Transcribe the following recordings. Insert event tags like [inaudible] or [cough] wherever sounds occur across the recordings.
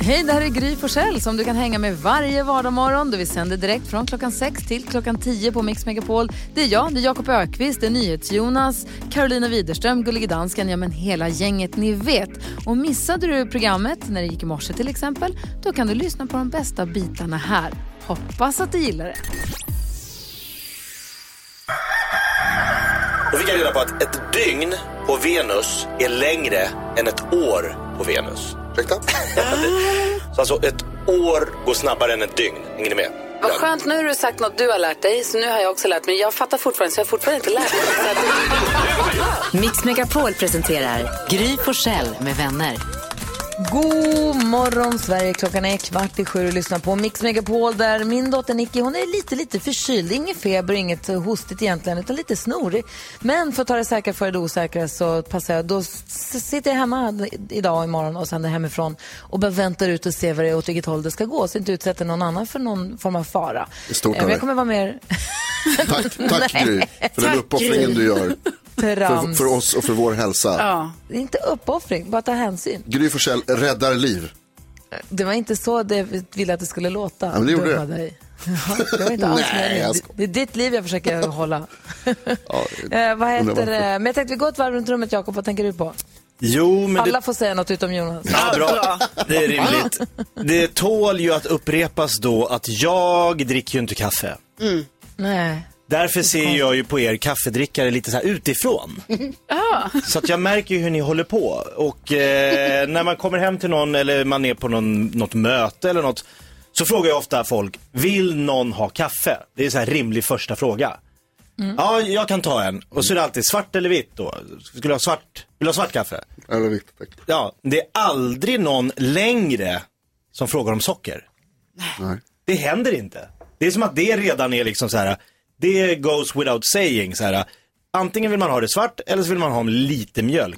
Hej, det här är Gry Forssell som du kan hänga med varje vardagsmorgon. Vi sänder direkt från klockan 6 till klockan 10 på Mix Megapol. Det är jag, det är Jakob Ökvist, det är NyhetsJonas, Carolina Widerström, Gullige Dansken, ja men hela gänget ni vet. Och missade du programmet när det gick i morse till exempel, då kan du lyssna på de bästa bitarna här. Hoppas att du gillar det. Då fick jag reda på att ett dygn på Venus är längre än ett år på Venus. Ursäkta? Så alltså ett år går snabbare än ett dygn. Hänger ni med? Vad skönt, nu har du sagt något du har lärt dig, så nu har jag också lärt mig. Jag fattar fortfarande, så jag har fortfarande inte lärt mig. Mix Megapol presenterar Gry Forssell med vänner. God morgon Sverige, klockan är kvart i sju och lyssnar på Mix Megapol där min dotter Nicky hon är lite lite förkyld, ingen feber, inget hostigt egentligen utan lite snorig. Men för att ta det säkra för det osäkra så passar jag, då sitter jag hemma idag och imorgon och sänder hemifrån och bara väntar ut och ser vad det är åt vilket håll det ska gå så inte utsätter någon annan för någon form av fara. Stort Eh, men jag kommer vara mer Tack, tack [laughs] Gry för den uppoffringen du gör. För, trams. för oss och för vår hälsa. Ja. Det är inte uppoffring, bara ta hänsyn. Gry Forssell räddar liv. Det var inte så det ville att det skulle låta. men det gjorde Dumma det. dig. [laughs] Ja, det var inte alls Nej, jag det, är ditt liv jag försöker hålla. [laughs] Ja, Eh, vad heter det? varför. Men jag tänkte vi går ett varv runt rummet, Jakob. Vad tänker du på? Jo, men Alla det, får säga något utom Jonas. ja, bra. det är rimligt. Det tål ju att upprepas då att jag dricker ju inte kaffe. Nej. Därför ser jag ju på er kaffedrickare lite så här utifrån. [laughs] Så att jag märker ju hur ni håller på. Och eh, när man kommer hem till någon eller man är på någon, något möte eller något så frågar jag ofta folk, vill någon ha kaffe? Det är en så här rimlig första fråga. Ja, jag kan ta en. Och så är det alltid svart eller vitt då. Skulle du ha svart? Vill du ha svart kaffe? Eller vitt, tack. Ja, det är aldrig någon längre som frågar om socker. Nej. Det händer inte. Det är som att det redan är liksom så här, det goes without saying så här. Antingen vill man ha det svart eller så vill man ha lite mjölk.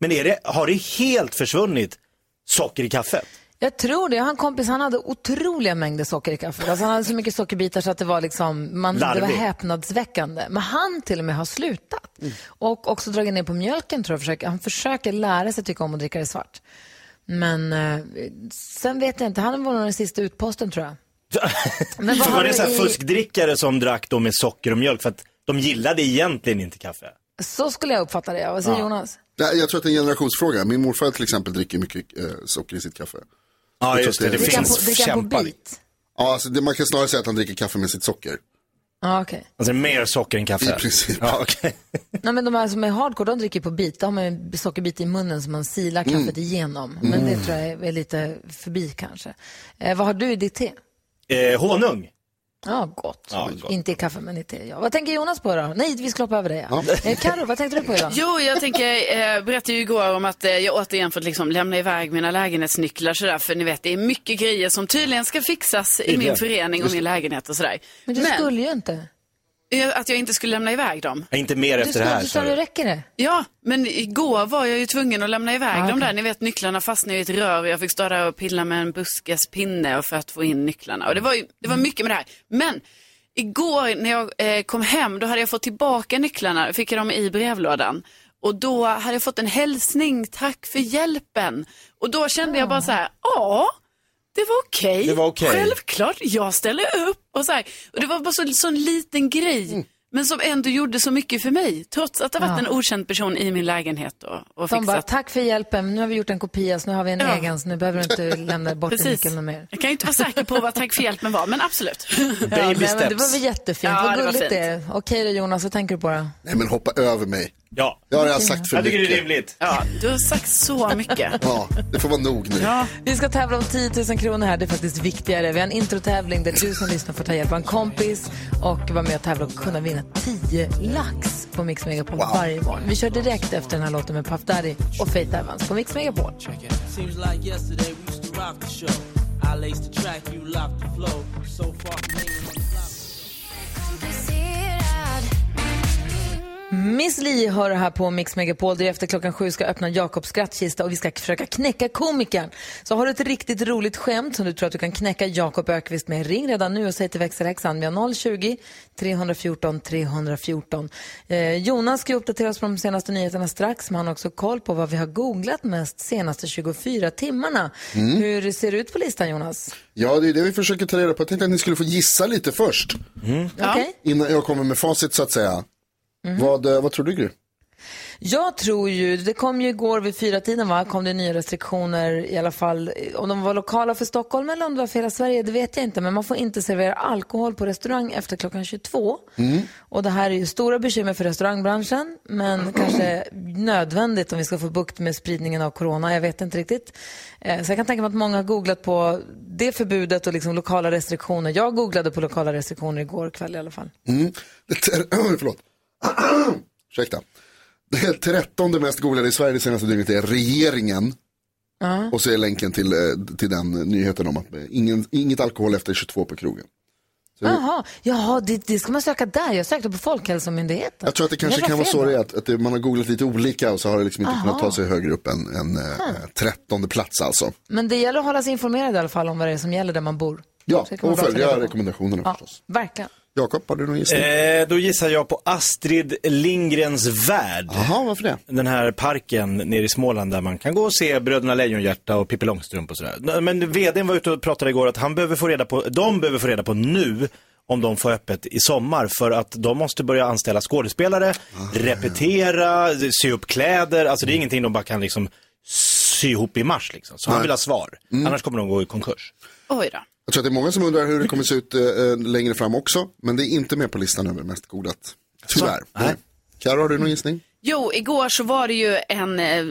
Men är det, har det helt försvunnit socker i kaffet? Jag tror det. Jag har en kompis, han hade otroliga mängder socker i kaffet. Alltså han hade så mycket sockerbitar så att det var liksom, man, det var häpnadsväckande. Men han till och med har slutat. Och också dragit ner på mjölken tror jag. Försöker, han försöker lära sig tycka om att dricka det svart. Men eh, sen vet jag inte, han var nog den sista utposten tror jag. [laughs] Men vad var det så här i- fuskdrickare som drack då med socker och mjölk för att de gillade egentligen inte kaffe? Så skulle jag uppfatta det. ja. Vad säger Jonas? Nej, Jag tror att det är en generationsfråga. Min morfar till exempel dricker mycket eh, socker i sitt kaffe. Ja, Jag just det. Det det- finns på, kämpar. Ja, alltså, det, man kan snarare säga att han dricker kaffe med sitt socker. Ja, okej. Alltså mer socker än kaffe? I princip. Ja, okej. [laughs] Nej, men de här som är hardcore, de dricker på bit. De har man en sockerbit i munnen som man silar kaffet Mm. igenom. Men det tror jag är lite förbi kanske. Eh, vad har du i ditt te? Eh, honung. Ja, gott. Ja, gott. Inte i kaffe, men i te. Ja. Vad tänker Jonas på då? Nej, vi ska hoppa över det. Ja. Eh, Karo, vad tänkte du på idag? Jo, jag tänker, eh, berättade ju igår om att eh, jag återigen fått liksom lämna iväg mina lägenhetsnycklar sådär, för ni vet, det är mycket grejer som tydligen ska fixas i min förening och min lägenhet och sådär. Men du skulle ju inte. Eh, att jag inte skulle lämna iväg dem. Ja, Inte mer Du, efter skulle, det här. du sa det du. räcker det. Ja, men igår var jag ju tvungen att lämna iväg Ah, dem okej. där. Ni vet, nycklarna fastnade i ett rör och jag fick stå där och pilla med en buskespinne och för att få in nycklarna. Och det var, ju, det var mycket med det här. Men igår när jag eh, kom hem, då hade jag fått tillbaka nycklarna, fick jag dem i brevlådan. Och då hade jag fått en hälsning, tack för hjälpen. Och då kände jag bara så här, ja, det var okej. Det var okej. Självklart, jag ställer upp. Och, så här. och det var bara så sån liten grej. Mm. Men som ändå gjorde så mycket för mig. Trots att det varit en okänd person i min lägenhet och, och De bara, tack för hjälpen, nu har vi gjort en kopia, så nu har vi en Ja. egen, så nu behöver du inte [laughs] lämna bort en Precis. nyckel mer. Jag kan ju inte vara säker på vad tack för hjälpen var, men absolut. [laughs] Ja, Baby nej, men det steps. var väl jättefint. Ja, vad det var gulligt fint. det är. Okej då Jonas, vad tänker du på då? Nej, men hoppa över mig. Ja, Jag har redan sagt för jag tycker det är mycket. rimligt. Ja, du har sagt så mycket. Ja, det får vara nog nu. Vi ska tävla om 10 000 kronor här, det är faktiskt viktigare. Vi har en introtävling där du som lyssnar får ta hjälp av en kompis och vara med och tävla och kunna vinna 10 lax på Mix Megapol varje morgon. Vi kör direkt efter den här låten med Puff Daddy och Faith Evans på Mix Megapol. Seems Miss Li hör här på Mix Megapol där efter klockan sju ska öppna Jakobs skrattkista och vi ska försöka knäcka komikern. Så har du ett riktigt roligt skämt som du tror att du kan knäcka Jakob Ökvist med, ring redan nu och säg till växelhäxan. Vi har 020 314 314. Eh, Jonas ska uppdatera oss på de senaste nyheterna strax, men han har också koll på vad vi har googlat mest senaste 24 timmarna. Hur ser det ut på listan Jonas? Ja, det är det vi försöker ta reda på. Jag tänkte att ni skulle få gissa lite först. Okej? Innan jag kommer med facit så att säga. Mhm. Vad, eh, vad tror du Gry? Jag tror ju, det kom ju igår vid fyra tiden va, kom det nya restriktioner i alla fall. Om de var lokala för Stockholm eller om det var för hela Sverige, det vet jag inte. Men man får inte servera alkohol på restaurang efter klockan 22. Och det här är ju stora bekymmer för restaurangbranschen, men [clears throat] kanske nödvändigt om vi ska få bukt med spridningen av corona. Jag vet inte riktigt. Eh, Så jag kan tänka mig att många har googlat på det förbudet och liksom lokala restriktioner. Jag googlade på lokala restriktioner igår kväll i alla fall. Mm. Det [clears throat] förlåt. [clears throat] Ursäkta. Det trettonde mest googlade i Sverige det senaste dygnet är regeringen. Och så är länken till, eh, till den nyheten om att eh, ingen, inget alkohol efter 22 på krogen. Jaha, Jaha det, det ska man söka där. Jag sökte på Folkhälsomyndigheten. Jag tror att det kanske Jävla kan vara så det är, att, att det, man har googlat lite olika och så har det liksom inte Aha. kunnat ta sig högre upp än, än eh, trettonde plats alltså. Men det gäller att hålla sig informerad i alla fall om vad det är som gäller där man bor. Ja, det och följa rekommendationerna Ja, förstås. verkligen. Jakob, har du någon gissning? Eh, då gissar jag på Astrid Lindgrens Värld. Jaha, varför det? Den här parken nere i Småland där man kan gå och se Bröderna Lejonhjärta och Pippi Långstrump och sådär. Men vdn var ute och pratade igår att han behöver få reda på, de behöver få reda på nu om de får öppet i sommar för att de måste börja anställa skådespelare, repetera, sy upp kläder. Alltså det är ingenting de bara kan liksom sy ihop i mars liksom. Så han vill ha svar. Annars kommer de gå i konkurs. Oj då. Jag tror att det är många som undrar hur det kommer se ut eh, längre fram också. Men det är inte med på listan över mest googlat. Tyvärr. Nej. Karo, har du någon gissning? Jo, igår så var det ju en eh,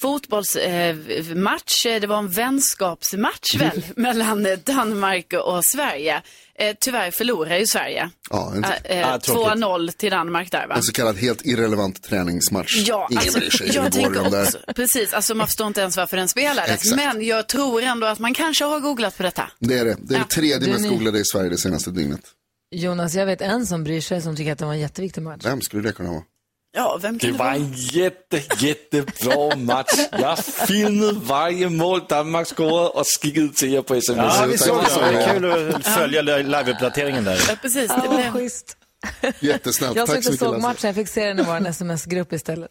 fotbollsmatch. Eh, match. Eh, det var en vänskapsmatch väl [laughs] mellan eh, Danmark och Sverige. Eh, tyvärr förlorar ju Sverige. Ja, en, Eh, eh, Ah, tråkigt. 2-0 till Danmark där va? en så kallad helt irrelevant träningsmatch. Ja, Ingen alltså, jag tänker också, precis, alltså man förstår inte ens varför den spelades. Exakt. Men jag tror ändå att man kanske har googlat på detta. Det är det. Det är det tredje mest googlade i Sverige det senaste dygnet. Jonas, jag vet en som bryr sig som tycker att det var en jätteviktig match. Vem skulle det kunna vara? Ja, vem kan Det det var vara? en jätte, jättebra [laughs] match. Jag filmade varje mål Danmark scorade och skickade till er på sms. Ja, vi såg det. det. Det är kul att följa liveuppdateringen där. Ja, precis, det Ja, blev... schysst. Jättesnällt. Jag som inte såg Lasse. matchen, jag fick se den i vår [laughs] sms-grupp istället.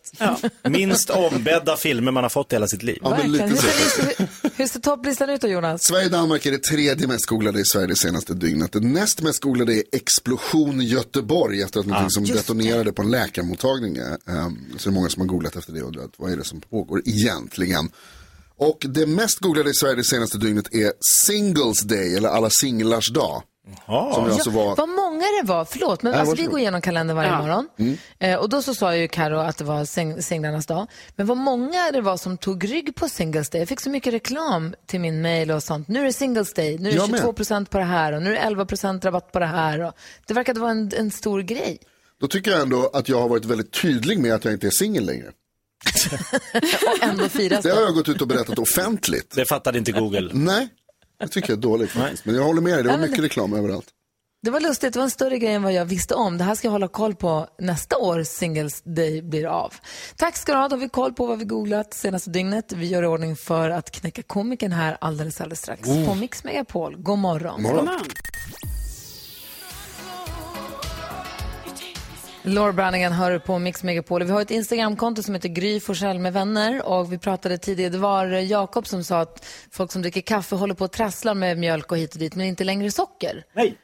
Minst ombedda filmer man har fått i hela sitt liv. Ja, men lite Hur, så. ser, hur, hur ser topplistan ut då Jonas? Sverige-Danmark är det tredje mest googlade i Sverige det senaste dygnet. Det näst mest googlade är explosion Göteborg efter att någonting som Just detonerade på en läkarmottagning. eh, ehm, Så det är många som har googlat efter det och undrat vad är det som pågår egentligen. Och det mest googlade i Sverige det senaste dygnet är Singles Day eller alla singlars dag. Som alltså var... Vad många det var, förlåt, men Ja, alltså, vi går igenom kalendern varje Ja. morgon. Eh, och då så sa ju Karo att det var sing- singlarnas dag. Men vad många det var som tog rygg på Singles Day. Jag fick så mycket reklam till min mail och sånt. Nu är det Singles Day, nu är det Jag med. 22 procent på det här och nu är det 11 procent rabatt på det här. Och det verkade vara en, en stor grej. Då tycker jag ändå att jag har varit väldigt tydlig med att jag inte är singel längre. [laughs] Och ändå firas Det har jag gått ut och berättat offentligt. Det fattade inte Google. Nej, det tycker jag är dåligt faktiskt. Men jag håller med dig, det var mycket reklam överallt. Det var lustigt, det var en större grej än vad jag visste om. Det här ska jag hålla koll på nästa år Singles Day blir av. Tack ska du ha, då har vi koll på vad vi googlat senaste dygnet. Vi gör i ordning för att knäcka komikern här alldeles, alldeles strax. På Mix Megapol, god morgon. Morgon. Laura Brannigan hör på Mix Megapol. Vi har ett Instagramkonto som heter Gry Forssell med vänner och vi pratade tidigare, det var Jakob som sa att folk som dricker kaffe håller på att trassla med mjölk och hit och dit men inte längre socker. Nej.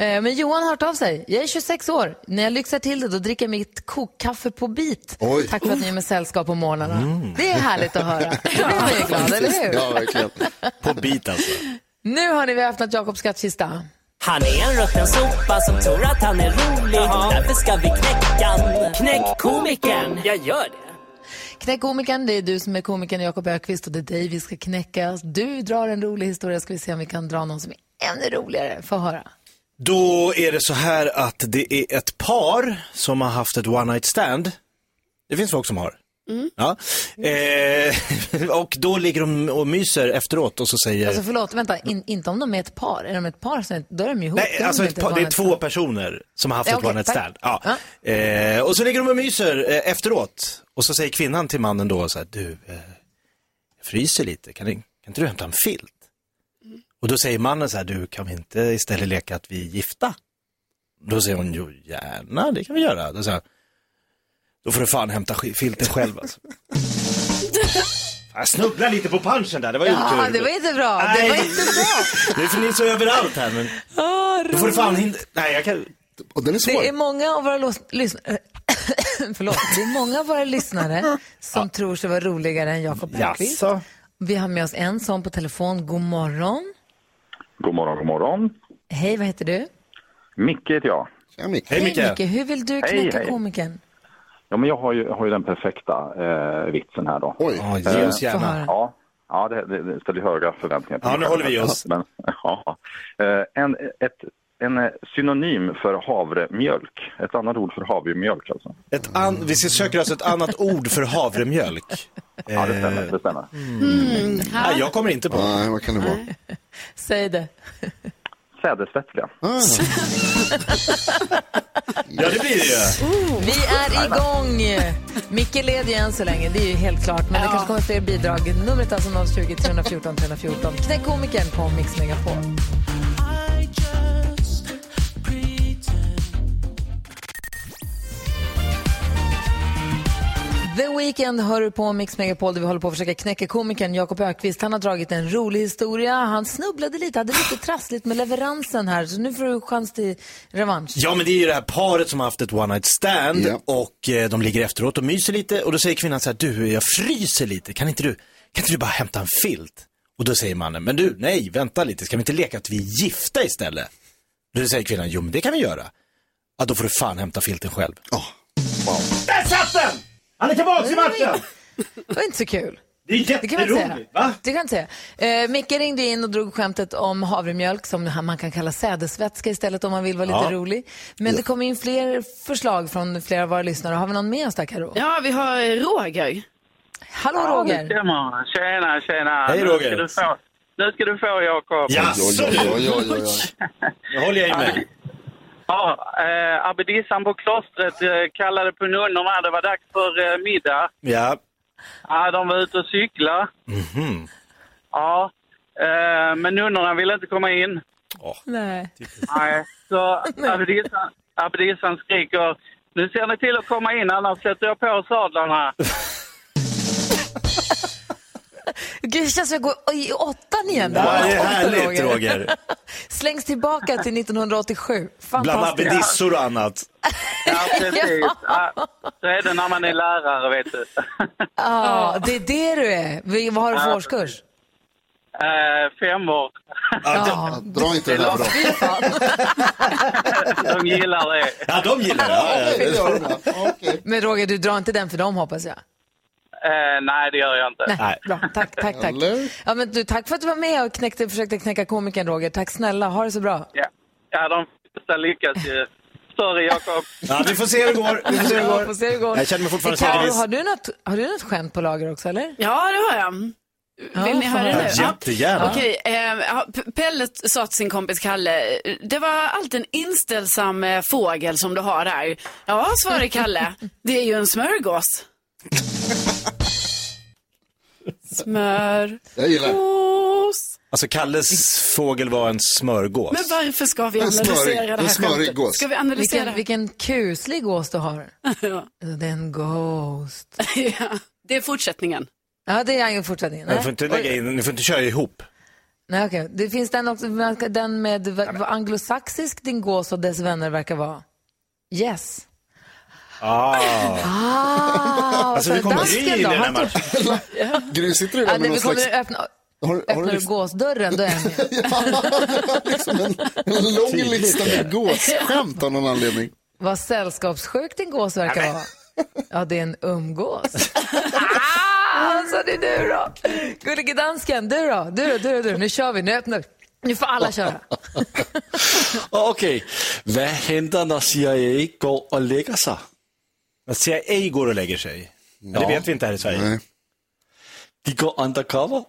Eh, Men Johan har hört av sig. Jag är 26 år. När jag lyxar till det då dricker jag mitt kokkaffe på bit. Oj. Tack för att ni är med sällskap på morgnarna. Det är härligt att höra. Då blir man ju glad, eller hur? Ja, verkligen. På bit alltså. Nu har ni vi har öppnat Jakobs skattkista. Han är en rutten sopa som tror att han är rolig. Därför ska vi knäcka. Knäck komikern. Jag gör det. Knäck komikern, det är du som är komikern Jakob Ökvist och det är dig vi ska knäcka. Du drar en rolig historia, ska vi se om vi kan dra någon som är ännu roligare. Få höra. Då är det så här att det är ett par som har haft ett one night stand. Det finns folk som har. Ja. Eh, [laughs] och då ligger de och myser efteråt och så säger... Alltså förlåt, vänta, in, inte om de är ett par. Är de ett par så då är de ju ihop. Nej, Då alltså de par, det är två personer som har haft ett one night. Ja. Eh, och så ligger de och myser eh, efteråt. Och så säger kvinnan till mannen då så här, du, eh, jag fryser lite, kan, du, kan inte du hämta en filt? Och då säger mannen så här, du kan vi inte istället leka att vi är gifta? Då säger hon, jo gärna, det kan vi göra. Då säger han, då får du fan hämta filten själv alltså. Jag snubblade lite på punchen där, det var ju Ja, otur. det var inte bra. Det Nej. var inte bra. [laughs] Det är för ni är så överallt här men... Då får du fan hinda... Nej, jag kan... Och den är svår. Det är många av våra lås- lyssnare [coughs] Förlåt. Det är många av våra lyssnare som tror sig vara roligare än Jakob Bergqvist. Jaså? Vi har med oss en sån på telefon. God morgon. God morgon, god morgon. Hej, vad heter du? Micke heter jag. Tja, Micke. Hej Micke. Hur vill du Hej, knäcka hej. komikern? Ja, men jag har ju, har ju den perfekta eh, vitsen här då. Oj. Ge oss gärna. höra. Ja, ja det, det, det ställer höga förväntningar på Ja, nu håller vi oss. [laughs] Men, ja. Eh, en, ett, en eh, synonym för havremjölk. Ett annat ord för havremjölk alltså. Ett an... Vi söker alltså ett annat ord för havremjölk. Ja, det stämmer. Det stämmer. Nej, jag kommer inte på. Nej, vad kan det vara? [laughs] Säg det. Sädesfettliga. Ah, Ja, det blir det ju. Vi är igång! Micke leder ju än så länge, det är ju helt klart. Men det kanske kommer fler bidrag. Numret är alltså 020 314 314. Knäck komikern på Mix Megapol. The Weeknd hör du på Mix Megapol där vi håller på att försöka knäcka komikern Jakob Ökvist. Han har dragit en rolig historia. Han snubblade lite, hade lite [gasps] trassligt med leveransen här. Så nu får du chans till revansch. Ja, men det är ju det här paret som har haft ett one night stand Ja. och eh, de ligger efteråt och myser lite och då säger kvinnan så här, du, jag fryser lite, kan inte du, kan inte du bara hämta en filt? Och då säger mannen, men du, nej, vänta lite, ska vi inte leka att vi är gifta istället? Då säger kvinnan, jo men det kan vi göra. Ja, då får du fan hämta filten själv. Ja. Wow. Där satt den! Han är tillbaka i matchen! Det var inte så kul. Det är Det kan man inte säga. jätteroligt, va? Det kan jag inte säga. Eh, Micke ringde in och drog skämtet om havremjölk som man kan kalla sädesvätska istället om man vill vara lite Ja. rolig. Men det kom in fler förslag från flera av våra lyssnare. Har vi någon med oss där Karo? Ja, vi har Roger. Hallå Ja, Roger! stämmer. Tjena, tjena. Hej, Nu Roger. ska du få, nu ska du få Jakob. Jaså. Nu håller jag ju med. Ja, eh, abbedissan på klostret eh, kallade på nunnorna. Det var dags för eh, middag. Ja. Ja, de var ute och cykla. Mhm. Ja, eh, men nunnorna ville inte komma in. Nej. Nej, så [laughs] abbedissan, abbedissan skriker nu ser ni till att komma in annars sätter jag på sadlarna. [laughs] Gud, det känns som att jag går i åttan igen. där. Ja, det är härligt Roger. [laughs] Slängs tillbaka till 1987. Bland abbedissor och annat. Ja, precis. [laughs] Ja, så är det när man är lärare, vet du. Ja, det är det du är. Vad har du för årskurs? Eh, fem år. Ja, Dra inte dem. fy fan. [laughs] De gillar det. Ja, de gillar det. Ja, Det. Okej. Men Roger, du drar inte den för dem hoppas jag. Eh, nej, det gör jag inte. Nej, bra. Tack, tack, tack. Ja, men du, tack för att du var med och knäckte, försökte knäcka komikern Roger. Tack snälla, ha det så bra. Ja, ja de flesta lyckas ju. [laughs] Sorry, Jakob. Ja, vi får se hur det går. Vi får se hur det Ja, går. får se hur det går. Jag känner mig fortfarande Karo, har du något, har du något skämt på lager också eller? Ja, det har jag. Ja, Vill ni får höra höra. nu? Jättegärna. Okej, eh, ja, P- Pelle sa till sin kompis Kalle, det var alltid en inställsam eh, fågel som du har där. Ja, svarade Kalle, det är ju en smörgås. [laughs] Smörgås. Jag gillar det. Alltså Kalles fågel var en smörgås. Men varför ska vi En analysera smörig- det här en smörig skämtet? gås. Ska vi analysera Vilken, vilken kuslig gås du har. [laughs] ja. Det är en ghost. [laughs] ja, det är fortsättningen. Ja, det är ingen fortsättning. Ni får inte lägga in, ni får inte köra ihop. Nej, okej. Det finns den också, den med vad anglosaxisk din gås och dess vänner verkar vara. Yes. Ah. Ah, Alltså, vi kommer in i den här matchen. Gry, sitter du Ja, där med någon vi kommer slags... öppna, Har, har öppnar du liksom, gåsdörren, då är [laughs] jag med. liksom en, en lång lista med gåsskämt av någon anledning? Vad sällskapssjuk din gås verkar vara. Ja, det är en umgås. ah, [laughs] så det är du då. Gullige dansken, du då? Du då, du då, du. Nu kör vi, nu öppnar Nu får alla köra. [laughs] Okej, vad händer när CIA går och lägger sig? Att CIA går och lägger sig. Men det vet vi inte här i Sverige. Nej. De går undercover.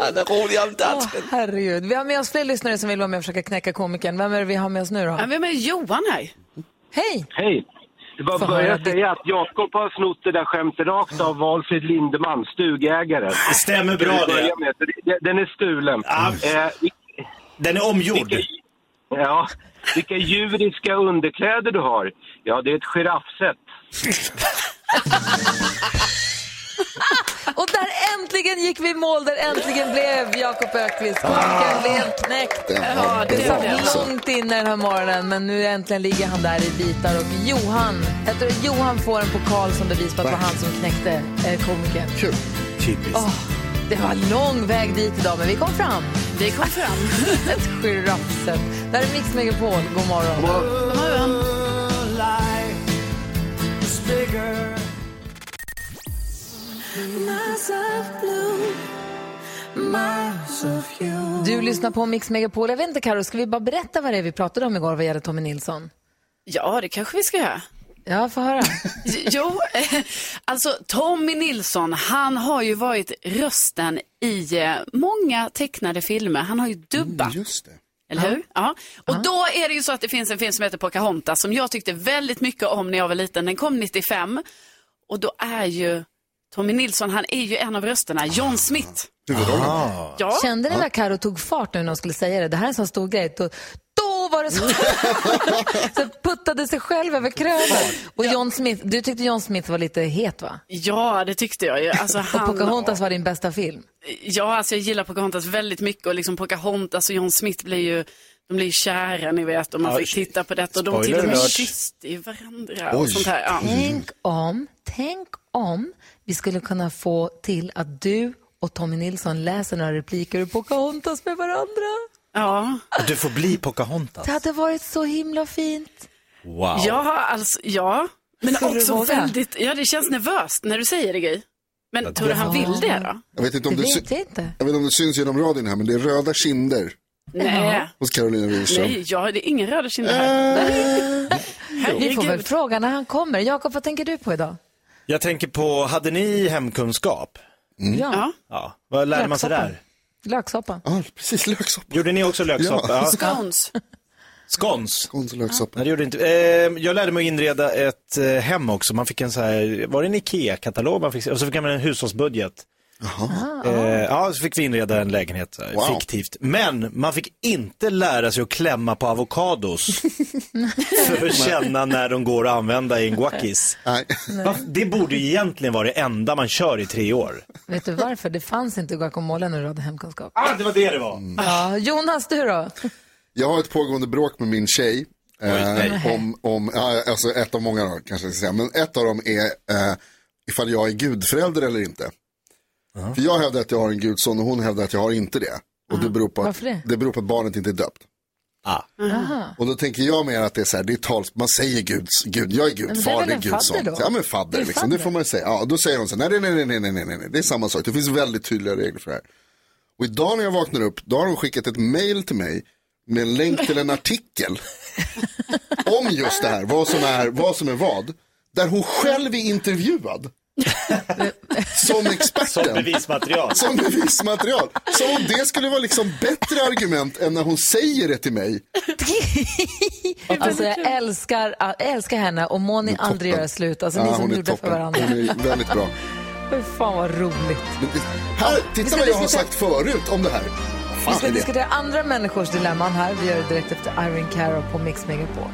Han är rolig om dansken. Herregud. Vi har med oss fler lyssnare som vill vara med och försöka knäcka komikern. Vem är det vi har med oss nu då? Ja, Vem är Johan här? Hej! Hej! Det var börja säga att Jakob har snott det där skämtet rakt av Valfrid Lindeman, stugägare. Det stämmer bra det. med, Den är stulen. Eh, vi- Den är omgjord. Vilka, ja, vilka djuriska underkläder du har. Ja, det är ett giraffsätt. Och där äntligen gick vi i mål, där äntligen blev Jakob Ökvist komikern blev knäckt. Ja, det satt långt inne den här morgonen, men nu äntligen ligger han där i bitar. Och Johan, jag tror Johan får en pokal som bevis på att det var han som knäckte eh, komikern. Kul. Typiskt. Åh, det var lång väg dit idag, men vi kom fram. Vi kom fram. [laughs] Ett giraffsätt. Där är Mix Megapol. God morgon. God morgon. Du lyssnar på Mix Megapol. Jag vet inte, Karo, ska vi bara berätta vad det är vi pratade om igår vad gäller Tommy Nilsson? Ja, det kanske vi ska göra. Ja, få höra. [laughs] Jo, eh, alltså Tommy Nilsson, han har ju varit rösten i eh, många tecknade filmer. Han har ju dubbat. Mm, Just det. Eller hur? Ja. Och då är det ju så att det finns en film som heter Pocahontas som jag tyckte väldigt mycket om när jag var liten. Den kom 95 och då är ju Tommy Nilsson, han är ju en av rösterna, John Smith. Huvudrollen. Ja. Kände ni när Karo tog fart nu när hon skulle säga det? Det här är en sån stor grej. Då var det så. [laughs] så puttade sig själv över kröven. Och John Smith, du tyckte John Smith var lite het va? Ja, det tyckte jag ju. Alltså, Och han, Pocahontas var din bästa film. Ja, alltså jag gillar Pocahontas väldigt mycket och liksom Pocahontas och John Smith blir ju, de blir kära ni vet och man Ja, fick titta på detta och de till och med kysste i varandra och sånt här. Ja. Tänk om, tänk om vi skulle kunna få till att du och Tommy Nilsson läser några repliker ur Pocahontas med varandra. Ja. Du får bli Pocahontas. Det hade varit så himla fint. Wow. Ja, alltså, ja. Men Skulle också väldigt, ja det känns nervöst när du säger det Gry. Men tror du han vill det då? Jag vet inte Det om det, sy- vet inte. jag vet inte om det syns genom radion här, men det är röda kinder Nej, hos Carolina Widerström. nej, ja, det är ingen röda kinder här. [laughs] Vi får väl fråga när han kommer. Jakob, vad tänker du på idag? Jag tänker på, hade ni hemkunskap? Ja, Ja. Ja. Vad lärde man sig där? Löksoppa. Ja, precis. Löksoppa. Gjorde ni också löksoppa? Ja. Scones. Skons? Skåns och löksoppa. Nej, det gjorde inte. Eh, jag lärde mig att inreda ett eh, hem också. Man fick en så här, var det en IKEA-katalog man fick? Och så fick man en hushållsbudget. Eh, ja, så fick vi inreda en lägenhet, här, Wow. fiktivt. Men man fick inte lära sig att klämma på avokados [laughs] för att känna när de går att använda i en guacis. Nej. Va? Det borde ju egentligen vara det enda man kör i tre år. Vet du varför? Det fanns inte guacamole när du hade hemkunskap. Ah, det var det det var. Ja, Jonas, du då? Jag har ett pågående bråk med min tjej. nej. Eh, om, om, ja, alltså ett av många då, kanske jag ska säga. Men ett av dem är eh, ifall jag är gudförälder eller inte. För jag hävdar att jag har en gudson och hon hävdar att jag har inte det. Och det beror på att, det? det beror på att barnet inte är döpt. Ah. Och då tänker jag mer att det är så här, det är tals, man säger guds, gud, jag är gud, det är far väl är en fadder då? Ja men Det fadder liksom, det får man ju säga. Ja, då säger hon så här, nej nej nej nej nej nej nej, nej, det är samma sak, det finns väldigt tydliga regler för det här. Och idag när jag vaknar upp, då har hon skickat ett mail till mig med en länk till en artikel [laughs] om just det här, vad som är vad, som är vad där hon själv är intervjuad som experten. Som bevismaterial. Som bevismaterial. Som om det skulle vara liksom bättre argument än när hon säger det till mig. [laughs] Alltså, jag älskar, jag älskar henne och må ni aldrig göra slut. Alltså, ni Ja, som hon är gjorde för varandra. Hon är väldigt bra. [laughs] Fy fan vad roligt. Men Här, vi titta ska vad jag har sagt förut om det här. Vi Fan ska är det? diskutera andra människors dilemman här. Vi gör det direkt efter Irene Cara på Mix Megapol.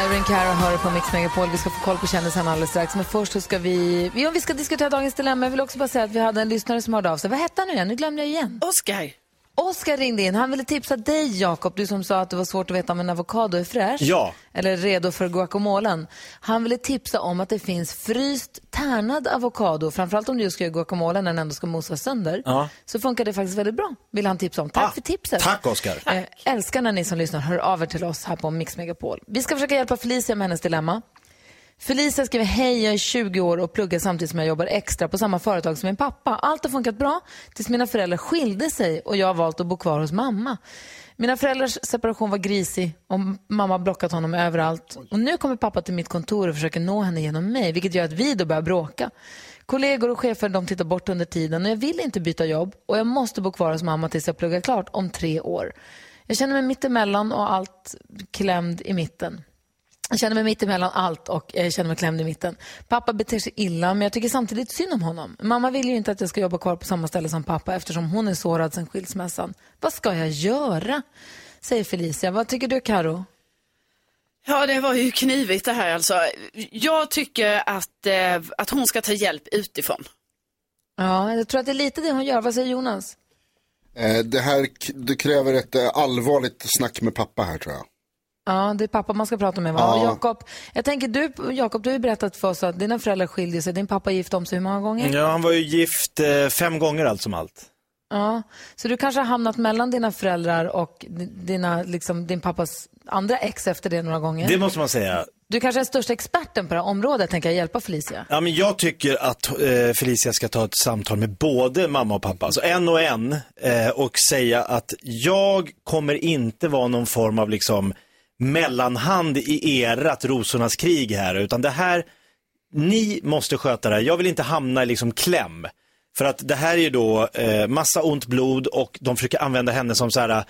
Irene Cara hör på Mix Megapol. Vi ska få koll på kändisarna alldeles strax. Men först så ska vi... Jo, vi ska diskutera dagens dilemma. Jag vill också bara säga att vi hade en lyssnare som hörde av sig. Vad hette han nu igen? Nu glömde jag igen. Oscar. Oskar ringde in. Han ville tipsa dig, Jakob, du som sa att det var svårt att veta om en avokado är fräsch. Ja. Eller redo för guacamolen. Han ville tipsa om att det finns fryst tärnad avokado, framförallt om du just ska göra guacamole när den ändå ska mosas sönder. Ja. Så funkar det faktiskt väldigt bra, vill han tipsa om. Tack Ah, för tipset. Tack Oskar. Eh, älskar när ni som lyssnar hör av er till oss här på Mix Megapol. Vi ska försöka hjälpa Felicia med hennes dilemma. Felicia skriver, hej jag är 20 år och pluggar samtidigt som jag jobbar extra på samma företag som min pappa. Allt har funkat bra tills mina föräldrar skilde sig och jag har valt att bo kvar hos mamma. Mina föräldrars separation var grisig och mamma har blockat honom överallt. Och nu kommer pappa till mitt kontor och försöker nå henne genom mig, vilket gör att vi då börjar bråka. Kollegor och chefer de tittar bort under tiden och jag vill inte byta jobb och jag måste bo kvar hos mamma tills jag pluggar klart om tre år. Jag känner mig mittemellan och allt klämd i mitten. Jag känner mig mittemellan allt och jag känner mig klämd i mitten. Pappa beter sig illa, men jag tycker samtidigt synd om honom. Mamma vill ju inte att jag ska jobba kvar på samma ställe som pappa eftersom hon är sårad sedan skilsmässan. Vad ska jag göra? Säger Felicia. Vad tycker du, Karo? Ja, det var ju knivigt det här alltså. Jag tycker att, eh, att hon ska ta hjälp utifrån. Ja, jag tror att det är lite det hon gör. Vad säger Jonas? Eh, det här det kräver ett eh, allvarligt snack med pappa här tror jag. Ja, det är pappa man ska prata med. Va? Ja. Jakob, jag tänker du, Jakob, du har ju berättat för oss att dina föräldrar skilde sig. Din pappa gifte om sig hur många gånger? Ja, han var ju gift eh, fem gånger allt som allt. Ja, så du kanske har hamnat mellan dina föräldrar och di- dina, liksom, din pappas andra ex efter det några gånger. Det måste man säga. Du kanske är den största experten på det här området, tänker jag hjälpa Felicia. Ja, men jag tycker att eh, Felicia ska ta ett samtal med både mamma och pappa, alltså en och en, eh, och säga att jag kommer inte vara någon form av liksom mellanhand i erat rosornas krig här, utan det här, ni måste sköta det här. Jag vill inte hamna i liksom kläm. För att det här är ju då eh, massa ont blod och de försöker använda henne som så här,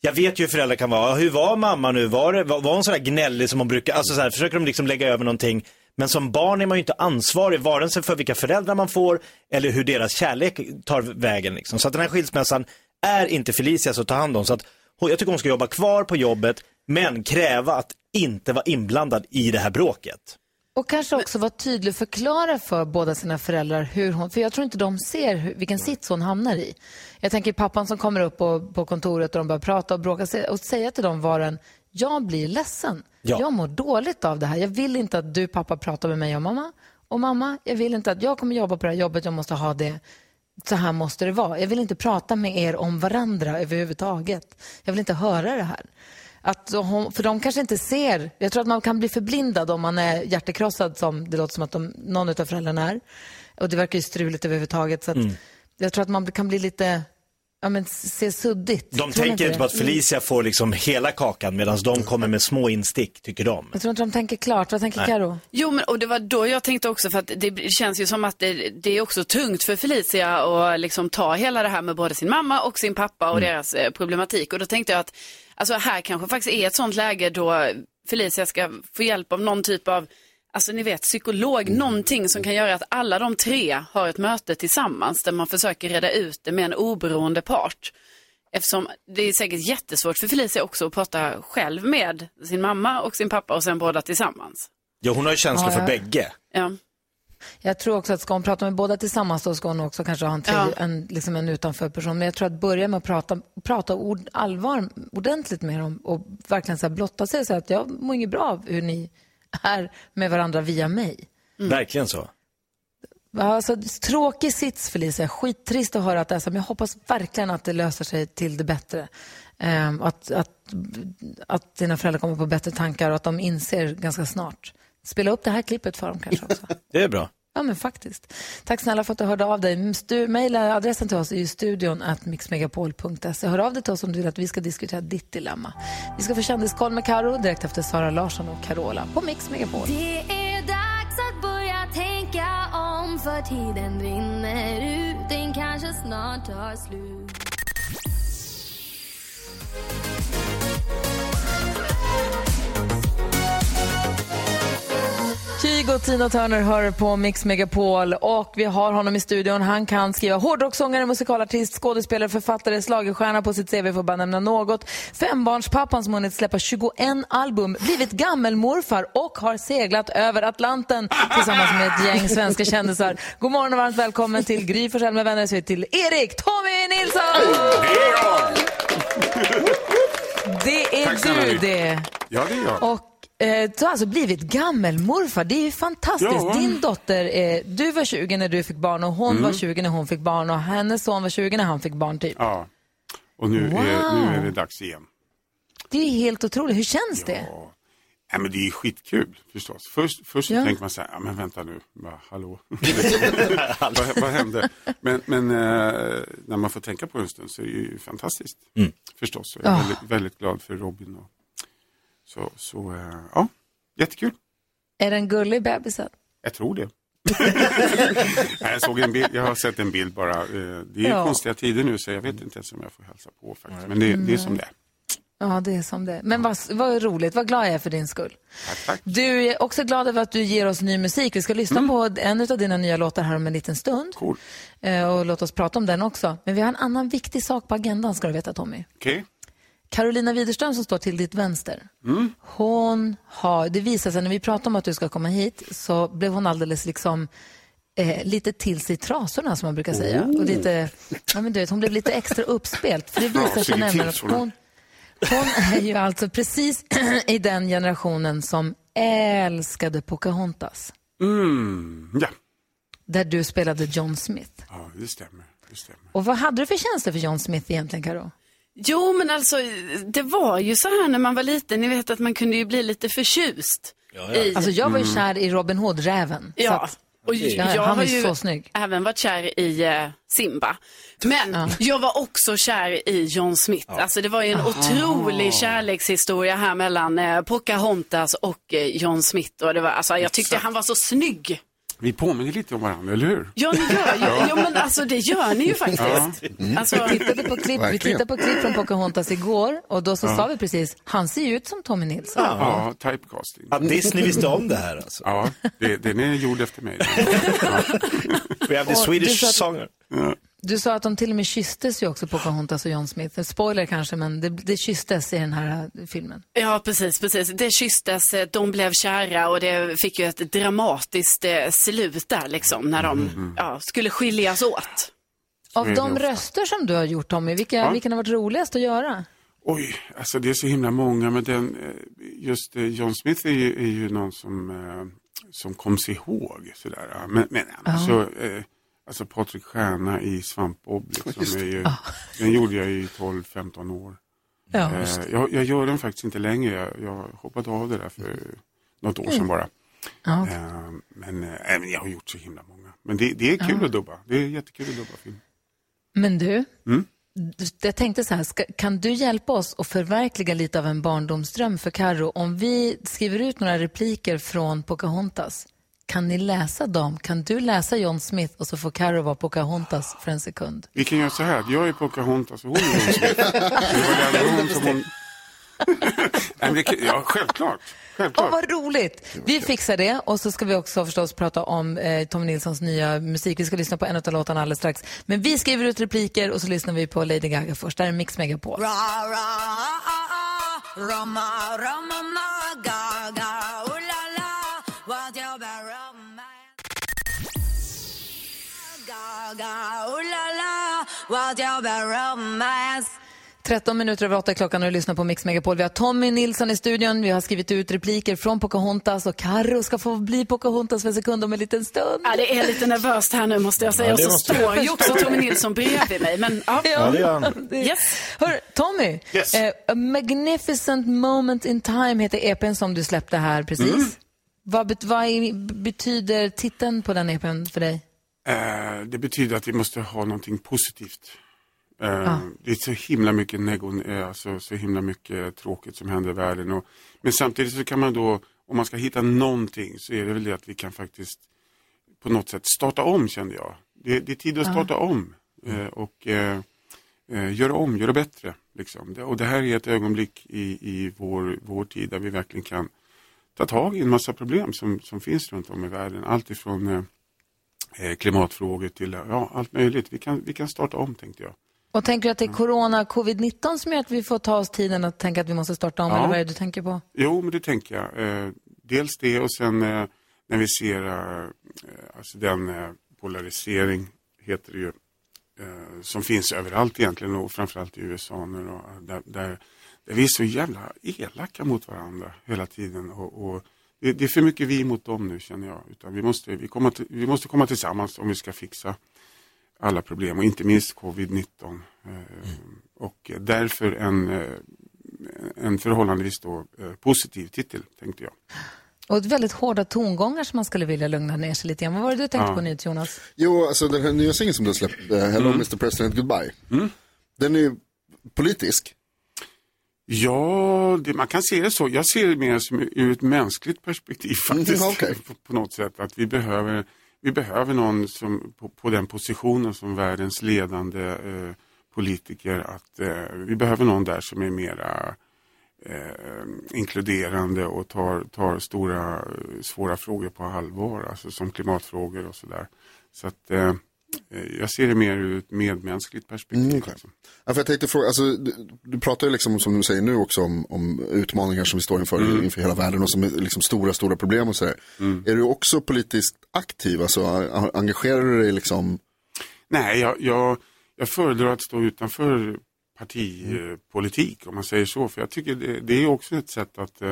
jag vet ju hur föräldrar kan vara. Hur var mamma nu? Var, det, var, var hon sådär gnällig som hon brukar? Alltså så här, försöker de liksom lägga över någonting. Men som barn är man ju inte ansvarig, vare sig för vilka föräldrar man får eller hur deras kärlek tar vägen. Liksom. Så att den här skilsmässan är inte Felicias att ta hand om. Så att hon, jag tycker hon ska jobba kvar på jobbet, men kräva att inte vara inblandad i det här bråket. Och kanske också vara tydlig och förklara för båda sina föräldrar hur hon, för jag tror inte de ser hur, vilken sits hon hamnar i. Jag tänker pappan som kommer upp på, på kontoret och de börjar prata och bråka och säga till dem var en, jag blir ledsen. Ja. Jag mår dåligt av det här. Jag vill inte att du pappa pratar med mig och mamma. Och mamma, jag vill inte att jag kommer jobba på det här jobbet, jag måste ha det. Så här måste det vara. Jag vill inte prata med er om varandra överhuvudtaget. Jag vill inte höra det här. Att hon, för de kanske inte ser, jag tror att man kan bli förblindad om man är hjärtekrossad som det låter som att de, någon av föräldrarna är. Och det verkar ju struligt överhuvudtaget. Så att Mm. Jag tror att man kan bli lite, ja men se suddigt. De tänker inte på att? Felicia får liksom hela kakan medan de kommer med små instick, tycker de. Jag tror inte de tänker klart. Vad tänker. Karo? Jo, men och det var då jag tänkte också, för att det känns ju som att det, det är också tungt för Felicia att liksom ta hela det här med både sin mamma och sin pappa och Mm. deras eh, problematik. Och då tänkte jag att, alltså här kanske faktiskt är ett sånt läge då Felicia ska få hjälp av någon typ av, alltså ni vet, psykolog, någonting som kan göra att alla de tre har ett möte tillsammans där man försöker reda ut det med en oberoende part. Eftersom det är säkert jättesvårt för Felicia också att prata själv med sin mamma och sin pappa och sen båda tillsammans. Ja, hon har ju känslor Ja, för ja. bägge. Ja. Jag tror också att ska hon prata med båda tillsammans då ska hon också kanske ha en, tredje, Ja. en, liksom en utanför person. Men jag tror att börja med att prata, prata ord, allvar ordentligt med dem och verkligen så här blotta sig och säga att jag mår inget bra av hur ni är med varandra via mig. Verkligen så. Alltså, tråkig sits Felicia, skittrist att höra att det är så, men jag hoppas verkligen att det löser sig till det bättre. Ehm, att, att, att dina föräldrar kommer på bättre tankar och att de inser ganska snart. Spela upp det här klippet för dem kanske också. [laughs] Det är bra. Ja, men faktiskt. Tack snälla för att du hörde av dig. Stu- Mailadressen till oss är ju studion at mixmegapol.se. Hör av dig till oss om du vill att vi ska diskutera ditt dilemma. Vi ska få kändiskoll med Karo direkt efter Sara Larsson och Carola på Mix Megapol. Det är dags att börja tänka om för tiden rinner ut Den kanske snart tar slut Kygo och Tina Turner hör på Mix Megapol och vi har honom i studion. Han kan skriva hårdrocksångare, musikalartist, skådespelare, författare, schlagerstjärna på sitt CV för att bara nämna något. Fembarnspappan som hunnit släppa 21 album, blivit gammelmorfar och har seglat över Atlanten tillsammans med ett gäng svenska kändisar. God morgon och varmt välkommen till Gry Forssell med vänner, så till Erik Tommy Nilsson! Det är Tack du det. Ja, det är jag. Och eh, du har alltså blivit gammelmorfar. Det är ju fantastiskt. Ja. Din dotter, eh, du var 20 när du fick barn och hon Mm. var 20 när hon fick barn och hennes son var 20 när han fick barn typ. Ja. Och nu, Wow. är, nu är det dags igen. Det är helt otroligt. Hur känns det? Nej, men det är ju skitkul förstås. Först, först Ja. tänker man så här, ja, men vänta nu, bara, hallå, [laughs] [laughs] vad, vad hände? Men, men eh, när man får tänka på det en stund så är det ju fantastiskt. Förstås, och jag är Ja. väldigt, väldigt glad för Robin. Och, så, så eh, ja, jättekul. Är den gullig bebisen? Jag tror det. [laughs] Jag, såg en bild, jag har sett en bild bara. Eh, Det är Ja. konstiga tider nu så jag vet inte ens om jag får hälsa på faktiskt. Men det, det är som det är. Ja, det är som det. Men vad, vad roligt, vad glad jag är för din skull. Tack, tack. Du är också glad över att du ger oss ny musik. Vi ska lyssna på en av dina nya låtar här om en liten stund. Cool. Eh, Och låt oss prata om den också. Men vi har en annan viktig sak på agendan ska du veta Tommy. Okej. Carolina Widerström som står till ditt vänster. Hon har, det visar sig när vi pratade om att du ska komma hit så blev hon alldeles liksom eh, lite till sig i trasorna som man brukar säga. Och lite, ja, men du vet, hon blev lite extra uppspelt. För det visar sig nämligen att hon, hon är ju alltså precis [clears throat] i den generationen som älskade Pocahontas. Mm, ja. Där du spelade John Smith. ja, det stämmer. Det stämmer. Och vad hade du för känslor för John Smith egentligen, Karo? Jo, men alltså det var ju så här när man var liten, ni vet att man kunde ju bli lite förtjust. I... Alltså jag var ju kär i Robin Hood-räven. Ja, och Ja, jag han har ju så snygg. även varit kär i eh, Simba. Men jag var också kär i John Smith. Alltså det var ju en otrolig kärlekshistoria här mellan eh, Pocahontas och eh, John Smith. Och det var, alltså, jag tyckte Exakt. han var så snygg. Vi påminner lite om varandra, eller hur? Ja, ni gör ju, [laughs] ja, men alltså det gör ni ju faktiskt. Alltså, Vi tittade på klipp, vi tittade på klipp från Pocahontas igår och då så sa vi precis, han ser ju ut som Tommy Nilsson. Ja, typecasting. Att Disney visste om det här alltså. Ja, det, den är gjord efter mig. [laughs] We have the Och Swedish du sa att- songer. Du sa att de till och med kysstes ju också, Pocahontas och John Smith. Spoiler kanske, men det, det kysstes i den här eh, filmen. Ja, precis, precis. Det kysstes, eh, de blev kära och det fick ju ett dramatiskt eh, slut där liksom när de ja, skulle skiljas åt. Av det de röster som du har gjort, Tommy, vilka, Ja. vilken har varit roligast att göra? Oj, alltså det är så himla många, men den, just John Smith är ju, är ju någon som, som kom sig ihåg. Sådär. ja. Men, men alltså, eh, alltså Patrik Stjärna i Svampbob, liksom, [laughs] är ju, den gjorde jag i 12-15 år. Ja. Eh, jag, jag gör den faktiskt inte längre, jag, jag hoppade av det där för något år sedan bara. Ja, okej. Eh, men, eh, men jag har gjort så himla många. Men det, det är kul att dubba, det är jättekul att dubba film. Men du, Mm. jag tänkte så här, ska, kan du hjälpa oss att förverkliga lite av en barndomsdröm för Karo om vi skriver ut några repliker från Pocahontas? Kan ni läsa dem? Kan du läsa John Smith och så får Karo vara Pocahontas för en sekund? Vi kan göra så här, att jag är Pocahontas och hon är John Smith. Det var hon som hon... [laughs] Ja, självklart. Åh, självklart. vad roligt! Vi fixar det och så ska vi också förstås prata om eh, Tom Nilssons nya musik. Vi ska lyssna på en av låtarna alldeles strax. Men vi skriver ut repliker och så lyssnar vi på Lady Gaga först. Det här är Mix Megapol. What's your bad 13 minuter över 8 klockan och du lyssnar på Mix Megapol. Vi har Tommy Nilsson i studion. Vi har skrivit ut repliker från Pocahontas och Karo ska få bli Pocahontas för en sekund om en liten stund. Ja, det är lite nervöst här nu måste jag säga. Ja, och så står ju också Tommy Nilsson bredvid mig. Men, ja. Ja, det gör han. Yes. Hör, Tommy, Yes. eh, A Magnificent Moment in Time heter EPn som du släppte här precis. Mm. Vad, bet- vad betyder titeln på den EPn för dig? Eh, det betyder att vi måste ha någonting positivt. Eh, Det är så himla mycket negon, eh, alltså så himla mycket tråkigt som händer i världen. Och, men samtidigt så kan man då, om man ska hitta någonting så är det väl det att vi kan faktiskt på något sätt starta om kände jag. Det, det är tid att starta om eh, och eh, eh, göra om, göra bättre. Liksom. Det, och det här är ett ögonblick i, i vår, vår tid där vi verkligen kan ta tag i en massa problem som, som finns runt om i världen. Allt ifrån klimatfrågor till ja, allt möjligt. Vi kan, vi kan starta om tänkte jag. Och tänker du att det är corona, covid-19 som gör att vi får ta oss tiden att tänka att vi måste starta om? Ja. Eller vad är det du tänker på? Jo, men det tänker jag. Eh, dels det och sen eh, när vi ser eh, alltså den eh, polarisering, heter det ju, eh, som finns överallt egentligen och framförallt i USA nu då, där, där, där vi är så jävla elaka mot varandra hela tiden. Och, och det, det är för mycket vi mot dem nu känner jag. Utan vi, måste, vi, komma till, vi måste komma tillsammans om vi ska fixa alla problem och inte minst covid-19. Eh, Och därför en, eh, en förhållandevis då, eh, positiv titel, tänkte jag. Och väldigt hårda tongångar som man skulle vilja lugna ner sig lite grann. Vad var det du tänkte Ja. på nytt Jonas? Jo, alltså den här nya singeln som du har släppt, eh, Hello Mr President Goodbye. Den är ju politisk. Ja, det, man kan se det så. Jag ser det mer som ur ett mänskligt perspektiv faktiskt. Mm, okej. på, på något sätt. Att vi behöver, vi behöver någon som, på, på den positionen som världens ledande eh, politiker. Att eh, Vi behöver någon där som är mera eh, inkluderande och tar, tar stora eh, svåra frågor på allvar. Alltså som klimatfrågor och sådär. Så att eh, jag ser det mer ur ett medmänskligt perspektiv. Mm, okej. Ja, för jag tänkte fråga, alltså, du, du pratar ju liksom som du säger nu också om, om utmaningar som vi står inför, Mm. inför hela världen och som är liksom stora, stora problem och sådär. Är du också politiskt aktiv? Alltså, engagerar du dig liksom? Nej, jag, jag, jag föredrar att stå utanför partipolitik om man säger så. För jag tycker det, det är också ett sätt att,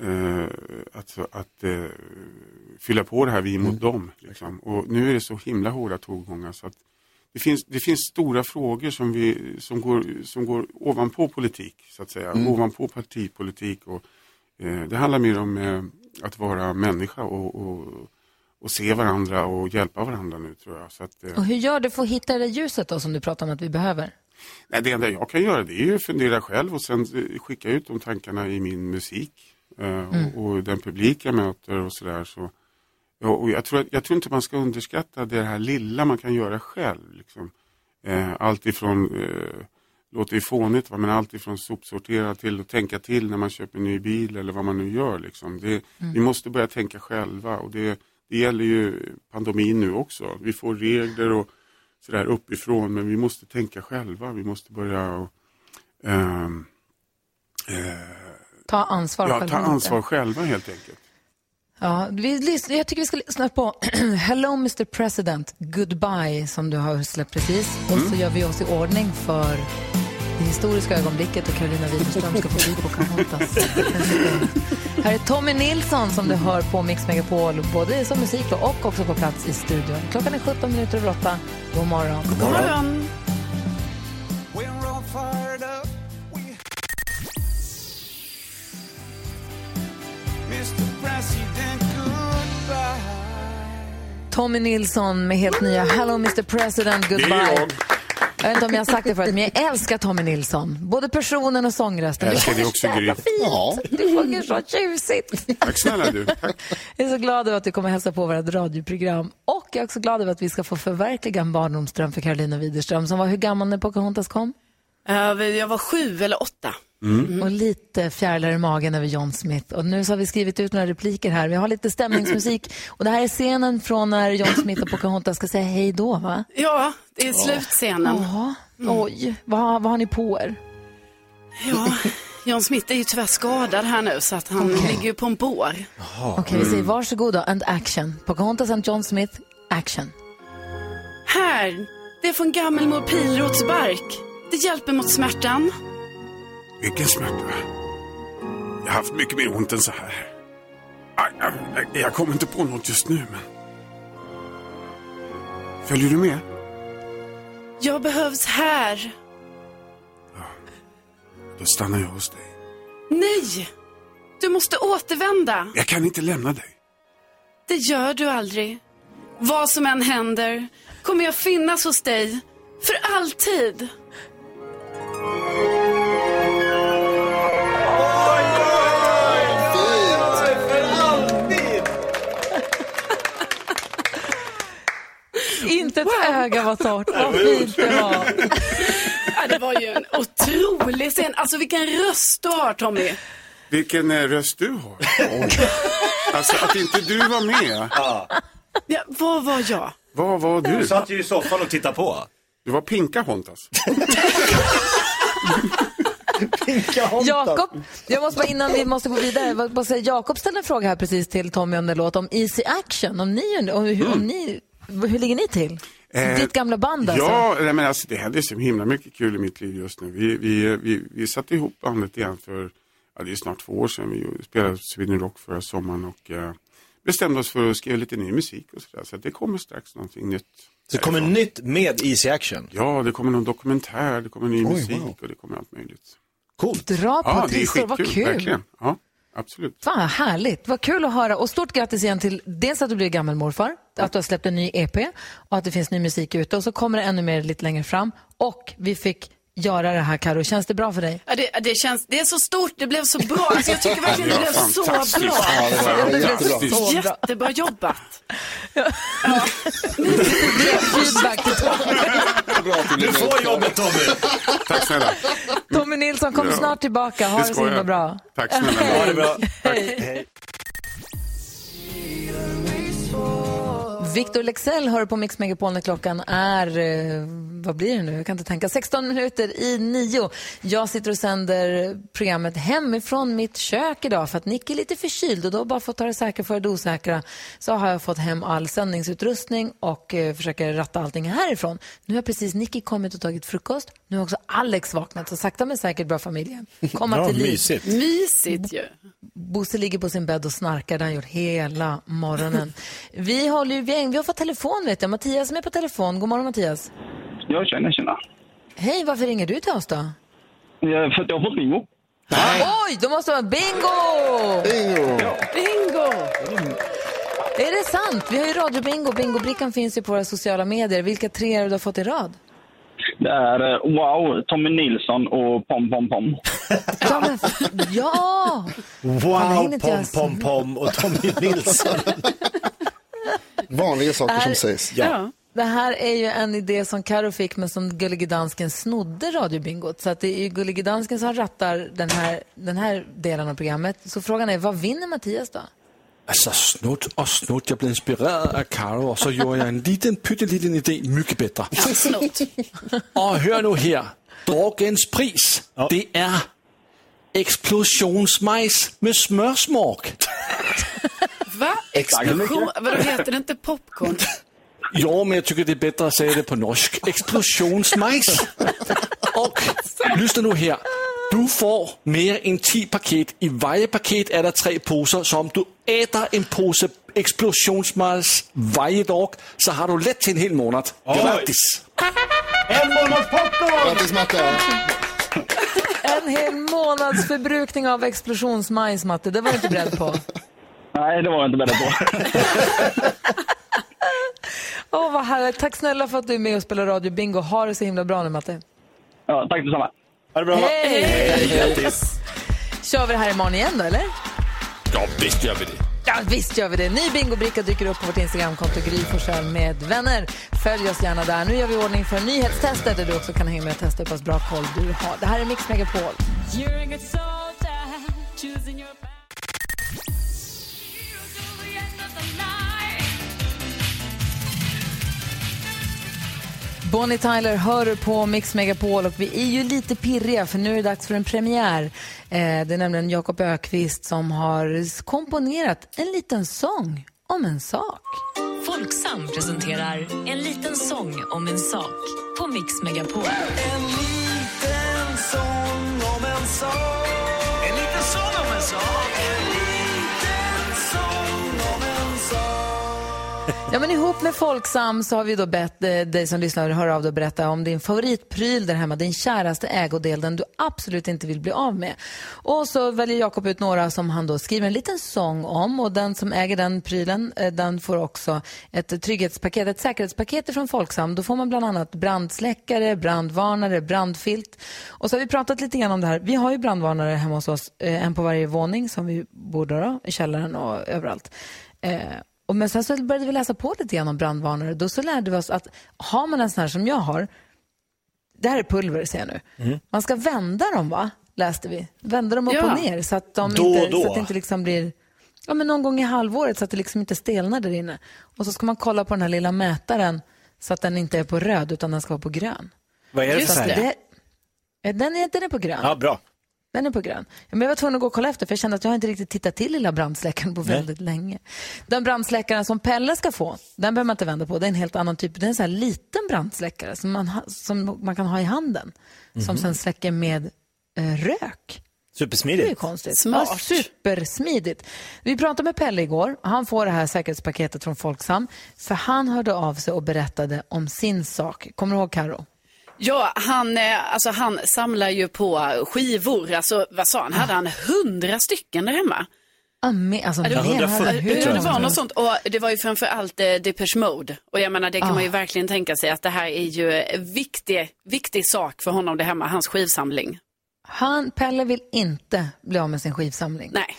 eh, att, eh, fylla på det här vi mot dem. Liksom. Och nu är det så himla hårda tongångar så att det finns, det finns stora frågor som, vi, som, går, som går ovanpå politik, så att säga. Mm. Ovanpå partipolitik. Och, eh, det handlar mer om att vara människa och, och, och se varandra och hjälpa varandra nu tror jag. Så att, Och hur gör du för att hitta det ljuset då som du pratar om att vi behöver? Nej, det enda jag kan göra det är ju att fundera själv och sen skicka ut de tankarna i min musik. Eh, Mm. och, och den publik jag möter och sådär. Så, ja, och jag, tror, jag tror inte man ska underskatta det här lilla man kan göra själv. Liksom. Eh, allt ifrån, eh, låter ju fånigt, va, men allt ifrån sopsortera till att tänka till när man köper en ny bil eller vad man nu gör. Liksom. Det, Mm. Vi måste börja tänka själva och det, det gäller ju pandemin nu också. Vi får regler och sådär uppifrån men vi måste tänka själva. Vi måste börja och, ehm, eh, Ta ansvar ja, själva ta lite. ansvar själva helt enkelt. Ja, vi, jag tycker vi ska lyssna på [clears throat] Hello Mr President, Goodbye som du har släppt precis. Och så gör vi oss i ordning för det historiska ögonblicket och Carolina Widerström ska få bli på Pocahontas. [laughs] Här är Tommy Nilsson som du hör på Mix Megapol, både som musik och också på plats i studion. Klockan är 17 minuter över 8. God morgon. God morgon. Tommy Nilsson med helt nya Hello Mr President, Goodbye. Det är jag. Jag vet inte om jag har sagt det förut, men jag älskar Tommy Nilsson. Både personen och sångrösten. Jag älskar Det också, Gry. Ja. Du sjunger så tjusigt. Tack snälla du. Tack. Jag är så glad över att du kommer hälsa på vårt radioprogram. Och jag är också glad över att vi ska få förverkliga en barndomsdröm för Carolina Widerström som var hur gammal när Pocahontas kom? Eh, Jag var sju eller åtta. Och lite fjärilar i magen över John Smith. Och nu så har vi skrivit ut några repliker här. Vi har lite stämningsmusik. Och det här är scenen från när John Smith och Pocahontas ska säga hej då, va? Ja, det är slutscenen. Ja. Oj, vad, vad har ni på er? Ja, John Smith är ju tyvärr skadad här nu så att han ligger ju på en bår. Okej, vi säger varsågod då, and action. Pocahontas and John Smith, action. Här, det är från gammelmor Pilrots bark. Det hjälper mot smärtan. Vilken smärta. Jag har haft mycket mer ont än så här. Jag kommer inte på något just nu men... Följer du med? Jag behövs här. Då stannar jag hos dig. Nej! Du måste återvända. Jag kan inte lämna dig. Det gör du aldrig. Vad som än händer kommer jag finnas hos dig. För alltid. Ett öga var torrt. Vad fint det var. Ja, det var ju en otrolig scen. Alltså vilken röst du har Tommy. Vilken eh, röst du har. Alltså att inte du var med. Ja, vad var jag? Vad var du? Du satt ju i soffan och tittade på. Du var Pinka Hontas. [laughs] Jakob, jag måste bara innan vi måste gå vidare, bara säga, Jakob ställde en fråga här precis till Tommy under låt om Easy Action. Om ni, om, hur, om ni, hur ligger ni till? Eh, Ditt gamla band alltså? Ja, nej, men alltså, det händer så himla mycket kul i mitt liv just nu. Vi, vi, vi, vi satte ihop bandet igen för, ja, det är snart två år sedan. Vi spelade Sweden Rock förra sommaren och eh, bestämde oss för att skriva lite ny musik och sådär. Så att det kommer strax någonting nytt. Så det kommer nytt med Easy Action? Ja, det kommer någon dokumentär, det kommer ny Oj, musik wow. och det kommer allt möjligt. Coolt. Dra på Ja, det är trissor, vad kul. Verkligen. Ja, absolut. Fan vad härligt, vad kul att höra. Och stort grattis igen till dels att du blir gammelmorfar, att du har släppt en ny EP och att det finns ny musik ute och så kommer det ännu mer lite längre fram. Och vi fick göra det här Karo. känns det bra för dig? Ja, det, det, känns, det är så stort, det blev så bra. Alltså, jag tycker verkligen det blev så bra. Ja, det var Det blev jättebra. så bra. Jättebra jobbat. Feedback till Tommy. Du får jobbet Tommy. Tack snälla. Tommy Nilsson, kom Ja. snart tillbaka. Ha det, Det så himla bra. Tack snälla. Ha det bra. Hej. Victor Lexell hör på Mix Megapol när klockan är, eh, vad blir det nu? Jag kan inte tänka. 16 minuter i nio. Jag sitter och sänder programmet hemifrån mitt kök idag för att Nick är lite förkyld och då bara för att ta det säkra för det osäkra så har jag fått hem all sändningsutrustning och eh, försöker ratta allting härifrån. Nu har precis Nicky kommit och tagit frukost. Nu har också Alex vaknat så sakta men säkert bör familjen komma Ja, till liv. mysigt. Mysigt ju. Bosse ligger på sin bädd och snarkar, det har han gjort hela morgonen. Vi, håller, ju- vi, vi har fått telefon vet jag. Mattias som är på telefon. God morgon Mattias. Jag känner, tjena. Hej, varför ringer du till oss då? Ja, För att jag har fått bingo. Oj, då måste det vara bingo! Bingo! Bingo! Är det sant? Vi har ju radiobingo. Bingobrickan finns ju på våra sociala medier. Vilka tre är det du har fått i rad? Det är eh, Wow, Tommy Nilsson och Pom Pom Pom. [laughs] Ja! Men, ja! Wow, pom, pom, pom och Tommy Nilsson. [laughs] Vanliga saker som Är- sägs. Ja. Det här är ju en idé som Karo fick men som Gullige Dansken snodde radiobingot. Så att det är ju Gullige Dansken som rattar den här, den här delen av programmet. Så frågan är, vad vinner Mattias då? Alltså snutt och snutt. Jag blev inspirerad av Karo och så gjorde jag en liten pytteliten idé mycket bättre. Snott. [laughs] Och hör nu här. Dagens pris, det är explosionsmajs med smörsmak. [laughs] Va? Explosion? Vadå heter det inte popcorn? [laughs] Ja, men jag tycker det är bättre att säga det på norsk. Explosionsmajs. [laughs] Och lyssna nu här. Du får mer än 10 paket. I varje paket är det tre påsar. Så om du äter en påse explosionsmajs varje dag så har du lätt till en hel månad. Grattis! En månads popcorn! Grattis Matte! En hel månads förbrukning av explosionsmajs, Matte. Det var du inte beredd på. [laughs] Nej, det var jag inte beredd på. [laughs] Åh, vad härligt. Tack snälla för att du är med och spelar Radio Bingo. Ha det så himla bra nu, Matte. Ja, tack detsamma. Ha det bra. Hej! Grattis. Kör vi det här imorgon igen då, eller? Ja, visst gör vi det. Ja, visst gör vi det. Ny bingobricka dyker upp på vårt Instagramkonto Gry Forssell med vänner. Följ oss gärna där. Nu gör vi ordning för nyhetstestet där du också kan hänga med och testa hur pass bra koll du har. Det här är Mix Megapol. Bonnie Tyler hör på Mix Megapol och vi är ju lite pirriga för nu är det dags för en premiär. Eh, det är nämligen Jakob Ökvist som har komponerat en liten sång om en sak. Folksam presenterar En liten sång om en sak på Mix Megapol. En liten sång om en sak. En liten sång om en sak. Ja, men ihop med Folksam så har vi då bett eh, dig som lyssnar höra av dig och berätta om din favoritpryl där hemma, din käraste ägodel, den du absolut inte vill bli av med. Och så väljer Jakob ut några som han då skriver en liten sång om och den som äger den prylen, eh, den får också ett trygghetspaket, ett säkerhetspaket från Folksam. Då får man bland annat brandsläckare, brandvarnare, brandfilt. Och så har vi pratat lite grann om det här. Vi har ju brandvarnare hemma hos oss, eh, en på varje våning som vi bor då, i källaren och överallt. Eh, och men sen så började vi läsa på lite grann om brandvarnare. Då så lärde vi oss att har man en sån här som jag har, det här är pulver ser jag nu. Man ska vända dem va, läste vi. Vända dem upp Ja. och ner så att, de Då inte, då. så att det inte liksom blir, ja men någon gång i halvåret så att det liksom inte stelnar där inne. Och så ska man kolla på den här lilla mätaren så att den inte är på röd utan den ska vara på grön. Vad är det Just för färg? den, är, den är på grön. Ja, bra. Den är på grön. Men jag var tvungen att gå och kolla efter för jag kände att jag inte riktigt tittat till lilla brandsläckaren på väldigt länge. Den brandsläckaren som Pelle ska få, den behöver man inte vända på. Det är en helt annan typ. Det är en sån här liten brandsläckare som man, ha, som man kan ha i handen. Som sen släcker med eh, rök. Det är ju Supersmidigt. konstigt. Smart. Ja, supersmidigt. Vi pratade med Pelle igår. Han får det här säkerhetspaketet från Folksam. För han hörde av sig och berättade om sin sak. Kommer du ihåg Karo? Ja, han, eh, alltså, han samlar ju på skivor. Alltså, vad sa han? Hade han hundra stycken där hemma? Amen, alltså, Ja, det, men var- hur det, det var något sånt. Och det var ju framför allt eh, Depeche Mode. Och jag menar, det kan Ah. man ju verkligen tänka sig att det här är ju en viktig, viktig sak för honom det hemma, hans skivsamling. Han, Pelle vill inte bli av med sin skivsamling. Nej.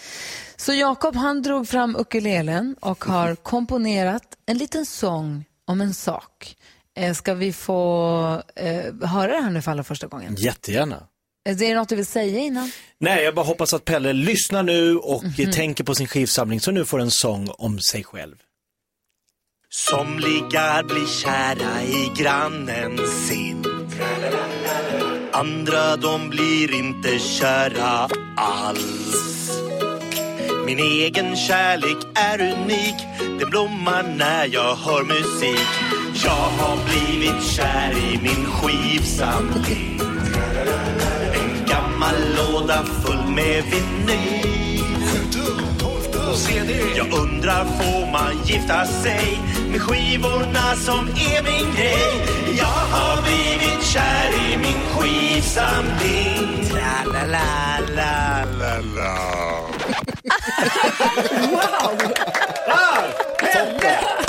Så Jakob han drog fram ukulelen och har komponerat en liten sång om en sak. Eh, ska vi få eh, höra det här nu för allra första gången? Jättegärna. Eh, Är det något du vill säga innan? Nej, jag bara hoppas att Pelle lyssnar nu och eh, Mhm. tänker på sin skivsamling så nu får en sång om sig själv. Somliga blir kära i grannen sin Andra de blir inte kära alls Min egen kärlek är unik Den blommar när jag hör musik Jag har blivit kär i min skivsamling En gammal låda full med vinyl jag undrar, får man gifta sig med skivorna som är min grej? Jag har blivit kär i min skivsamling. Tra-la-la-la-la-la. [laughs] Wow! Det var ju hur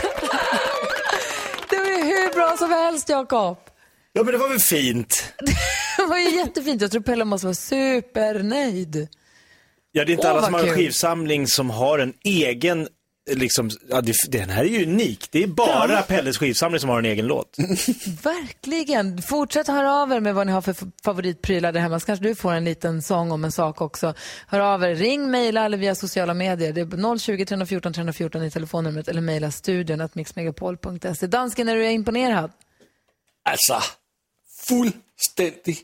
bra som helst, Jakob. Ja, men det var väl fint? Det var ju jättefint. Jag tror Pelle måste vara supernöjd. Ja, det är inte Åh, alla som har en skivsamling som har en egen, liksom, ja, det, den här är ju unik. Det är bara Ja. Pelles skivsamling som har en egen låt. [laughs] Verkligen. Fortsätt höra av er med vad ni har för favoritprylar där hemma. Så kanske du får en liten sång om en sak också. Hör av er. Ring, mejla eller via sociala medier. Det är 020 314 314 i telefonnumret eller mejla studion att mixmegapol.se. Dansken, är du imponerad? Altså, fuldstændig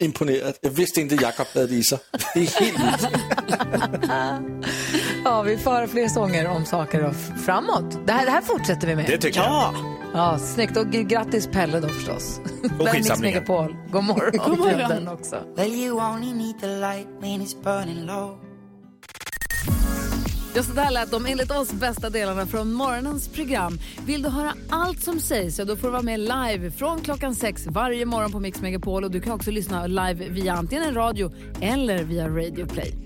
imponeret. Jeg vidste ikke, Jakob havde vist sig. Det är helt. [laughs] Ja, vi får höra fler sånger om saker och framåt. Det här, det här fortsätter vi med. Det tycker jag. ja. Ja, snyggt. Och grattis Pelle då förstås. Mix skivsamlingen. Megapol. God morgon. God morgon. [laughs] också. Well, you only need the light when it's burning low. Ja, så där lät de enligt oss bästa delarna från morgonens program. Vill du höra allt som sägs så då får du vara med live från klockan sex varje morgon på Mix Megapol. Och du kan också lyssna live via antingen radio eller via Radio Play.